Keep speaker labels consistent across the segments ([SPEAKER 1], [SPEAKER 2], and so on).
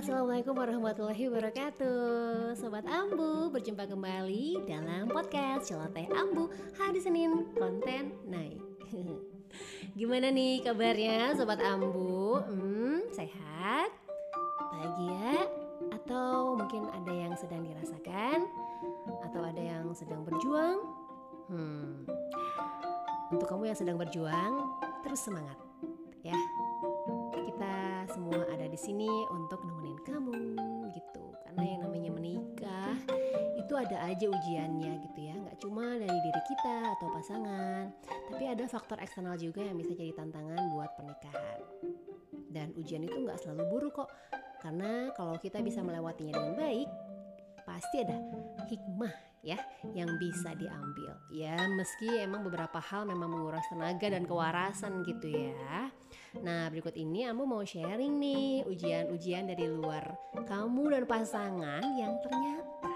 [SPEAKER 1] Assalamualaikum warahmatullahi wabarakatuh Sobat Ambu, berjumpa kembali dalam podcast Celoteh Ambu Hari Senin, konten naik Gimana nih kabarnya Sobat Ambu? Hmm, sehat? Bahagia? Atau mungkin ada yang sedang dirasakan? Atau ada yang sedang berjuang? Hmm, untuk kamu yang sedang berjuang, terus semangat sini untuk nemenin kamu gitu. Karena yang namanya menikah itu ada aja ujiannya gitu ya. Nggak cuma dari diri kita atau pasangan tapi ada faktor eksternal juga yang bisa jadi tantangan buat pernikahan. Dan ujian itu nggak selalu buruk kok karena kalau kita bisa melewatinya dengan baik pasti ada hikmah ya yang bisa diambil. Ya meski emang beberapa hal memang menguras tenaga dan kewarasan gitu ya Nah, berikut ini Ambu mau sharing nih ujian-ujian dari luar kamu dan pasangan yang ternyata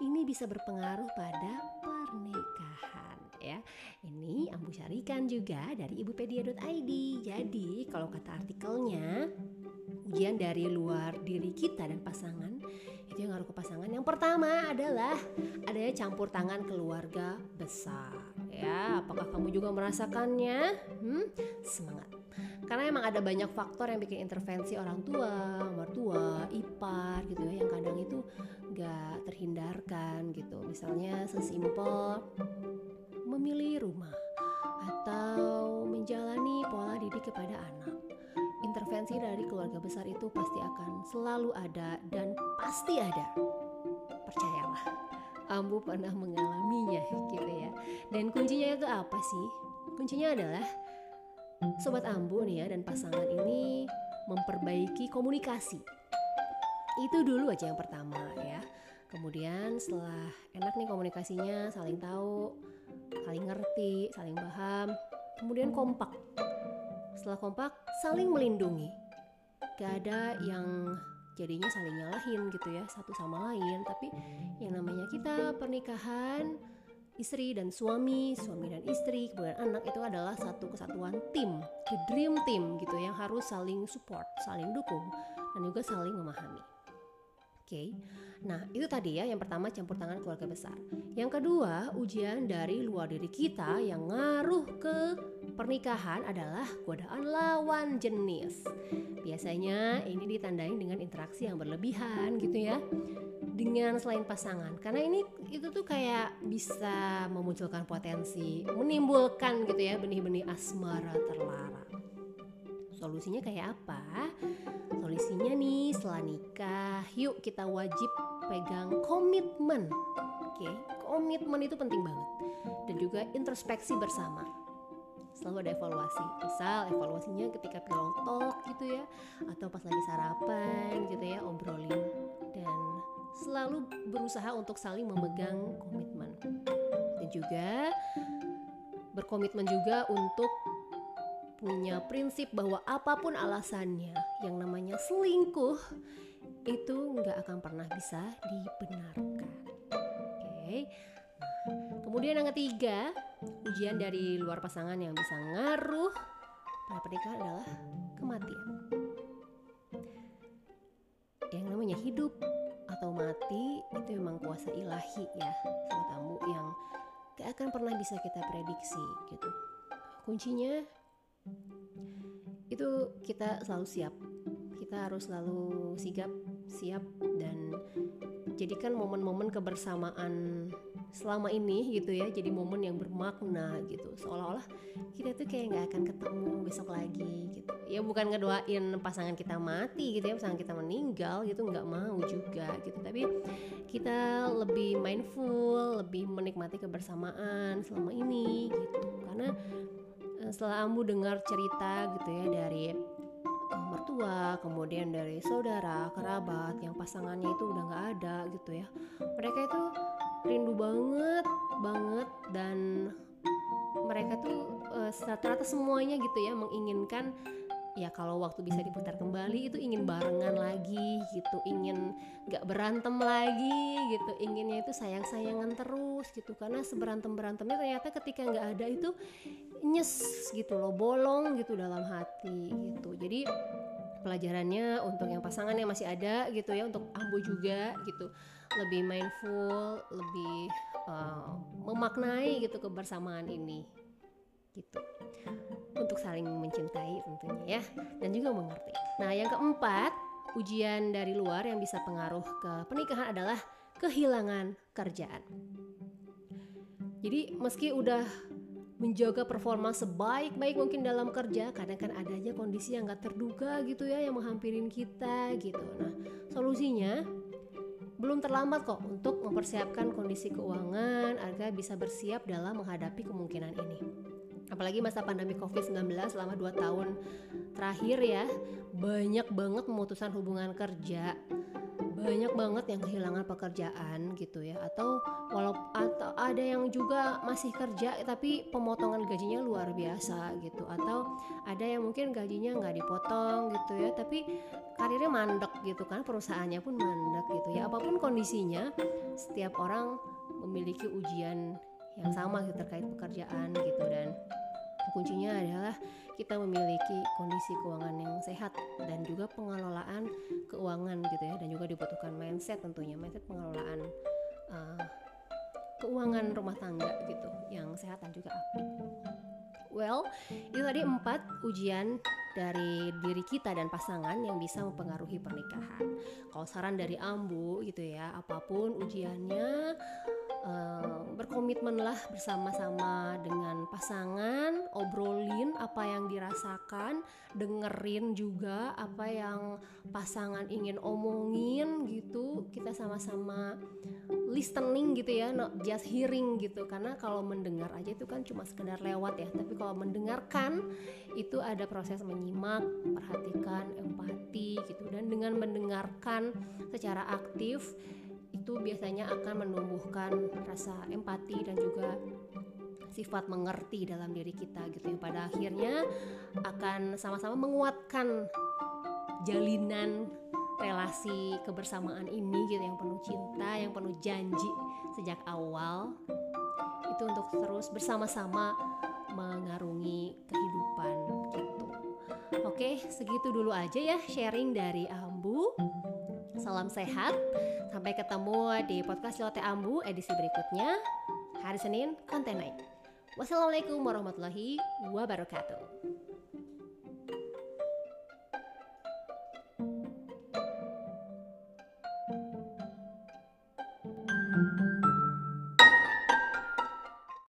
[SPEAKER 1] ini bisa berpengaruh pada pernikahan ya. Ini Ambu carikan juga dari ibupedia.id. Jadi, kalau kata artikelnya ujian dari luar diri kita dan pasangan itu yang ngaruh ke pasangan. Yang pertama adalah adanya campur tangan keluarga besar. Ya, apakah kamu juga merasakannya? Hmm, semangat karena emang ada banyak faktor yang bikin intervensi orang tua, mertua, ipar gitu ya yang kadang itu gak terhindarkan gitu. Misalnya sesimpel memilih rumah atau menjalani pola didik kepada anak. Intervensi dari keluarga besar itu pasti akan selalu ada dan pasti ada. Percayalah, Ambu pernah mengalaminya gitu ya. Dan kuncinya itu apa sih? Kuncinya adalah sobat ambu nih ya dan pasangan ini memperbaiki komunikasi. Itu dulu aja yang pertama ya. Kemudian setelah enak nih komunikasinya, saling tahu, saling ngerti, saling paham, kemudian kompak. Setelah kompak, saling melindungi. Gak ada yang jadinya saling nyalahin gitu ya satu sama lain, tapi yang namanya kita pernikahan istri dan suami, suami dan istri, kemudian anak itu adalah satu kesatuan tim, the dream team gitu yang harus saling support, saling dukung dan juga saling memahami. Oke, okay. nah itu tadi ya yang pertama campur tangan keluarga besar. Yang kedua ujian dari luar diri kita yang ngaruh ke pernikahan adalah godaan lawan jenis. Biasanya ini ditandai dengan interaksi yang berlebihan gitu ya. Dengan selain pasangan. Karena ini itu tuh kayak bisa memunculkan potensi menimbulkan gitu ya benih-benih asmara terlarang. Solusinya kayak apa? Solusinya nih setelah nikah yuk kita wajib pegang komitmen. Oke okay? komitmen itu penting banget. Dan juga introspeksi bersama selalu ada evaluasi misal evaluasinya ketika pillow talk gitu ya atau pas lagi sarapan gitu ya obrolin dan selalu berusaha untuk saling memegang komitmen dan juga berkomitmen juga untuk punya prinsip bahwa apa pun alasannya yang namanya selingkuh itu nggak akan pernah bisa dibenarkan. Oke. Nah, kemudian yang ketiga, ujian dari luar pasangan yang bisa ngaruh pada pernikahan adalah kematian. Yang namanya hidup atau mati itu memang kuasa ilahi ya sobat tamu yang gak akan pernah bisa kita prediksi gitu kuncinya itu kita selalu siap kita harus selalu sigap siap dan jadikan momen-momen kebersamaan selama ini gitu ya jadi momen yang bermakna gitu. Seolah-olah kita tuh kayak nggak akan ketemu besok lagi gitu. Ya bukan ngedoain pasangan kita mati gitu ya pasangan kita meninggal gitu nggak mau juga gitu. Tapi kita lebih mindful lebih menikmati kebersamaan selama ini gitu. Karena eh, setelah Ambu dengar cerita gitu ya dari mertua, kemudian dari saudara, kerabat yang pasangannya itu udah nggak ada gitu ya. Mereka itu rindu banget banget dan mereka tuh uh, rata-rata semuanya gitu ya menginginkan ya kalau waktu bisa diputar kembali itu ingin barengan lagi gitu ingin gak berantem lagi gitu inginnya itu sayang sayangan terus gitu. Karena seberantem berantemnya ternyata ketika nggak ada itu nyes gitu loh bolong gitu dalam hati gitu. Jadi pelajarannya untuk yang pasangan yang masih ada gitu ya untuk ambu juga gitu. Lebih mindful lebih uh, memaknai gitu kebersamaan ini gitu untuk saling mencintai tentunya ya dan juga mengerti. Nah yang keempat ujian dari luar yang bisa pengaruh ke pernikahan adalah kehilangan kerjaan. Jadi meski udah menjaga performa sebaik-baik mungkin dalam kerja kadang kan ada aja kondisi yang gak terduga gitu ya yang menghampirin kita gitu. Nah solusinya belum terlambat kok untuk mempersiapkan kondisi keuangan agar bisa bersiap dalam menghadapi kemungkinan ini apalagi masa pandemi COVID-19 selama 2 tahun terakhir ya banyak banget pemutusan hubungan kerja banyak banget yang kehilangan pekerjaan gitu ya. Atau walau atau ada yang juga masih kerja tapi pemotongan gajinya luar biasa gitu. Atau ada yang mungkin gajinya nggak dipotong gitu ya tapi karirnya mandek gitu kan perusahaannya pun mandek gitu ya. Apa pun kondisinya setiap orang memiliki ujian yang sama gitu terkait pekerjaan gitu dan kuncinya adalah kita memiliki kondisi keuangan yang sehat dan juga pengelolaan keuangan gitu ya dan juga dibutuhkan mindset tentunya mindset pengelolaan uh, keuangan rumah tangga gitu yang sehat dan juga apik. Well, itu tadi empat ujian dari diri kita dan pasangan yang bisa mempengaruhi pernikahan. Kalau saran dari Ambu gitu ya, apa pun ujiannya, uh, berkomitmenlah bersama-sama dengan pasangan, obrolin apa yang dirasakan, dengerin juga apa yang pasangan ingin omongin gitu. Kita sama-sama listening gitu ya, not just hearing gitu. Karena kalau mendengar aja itu kan cuma sekedar lewat ya, tapi kalau mendengarkan itu ada proses menyimak, perhatikan, empati gitu dan dengan mendengarkan secara aktif itu biasanya akan menumbuhkan rasa empati dan juga sifat mengerti dalam diri kita gitu yang pada akhirnya akan sama-sama menguatkan jalinan relasi kebersamaan ini gitu yang penuh cinta, yang penuh janji sejak awal itu untuk terus bersama-sama mengarungi kehidupan gitu. Oke, segitu dulu aja ya sharing dari Ambu. Salam sehat. Sampai ketemu di podcast Celote Ambu edisi berikutnya. Hari Senin, konten naik. Wassalamualaikum warahmatullahi wabarakatuh.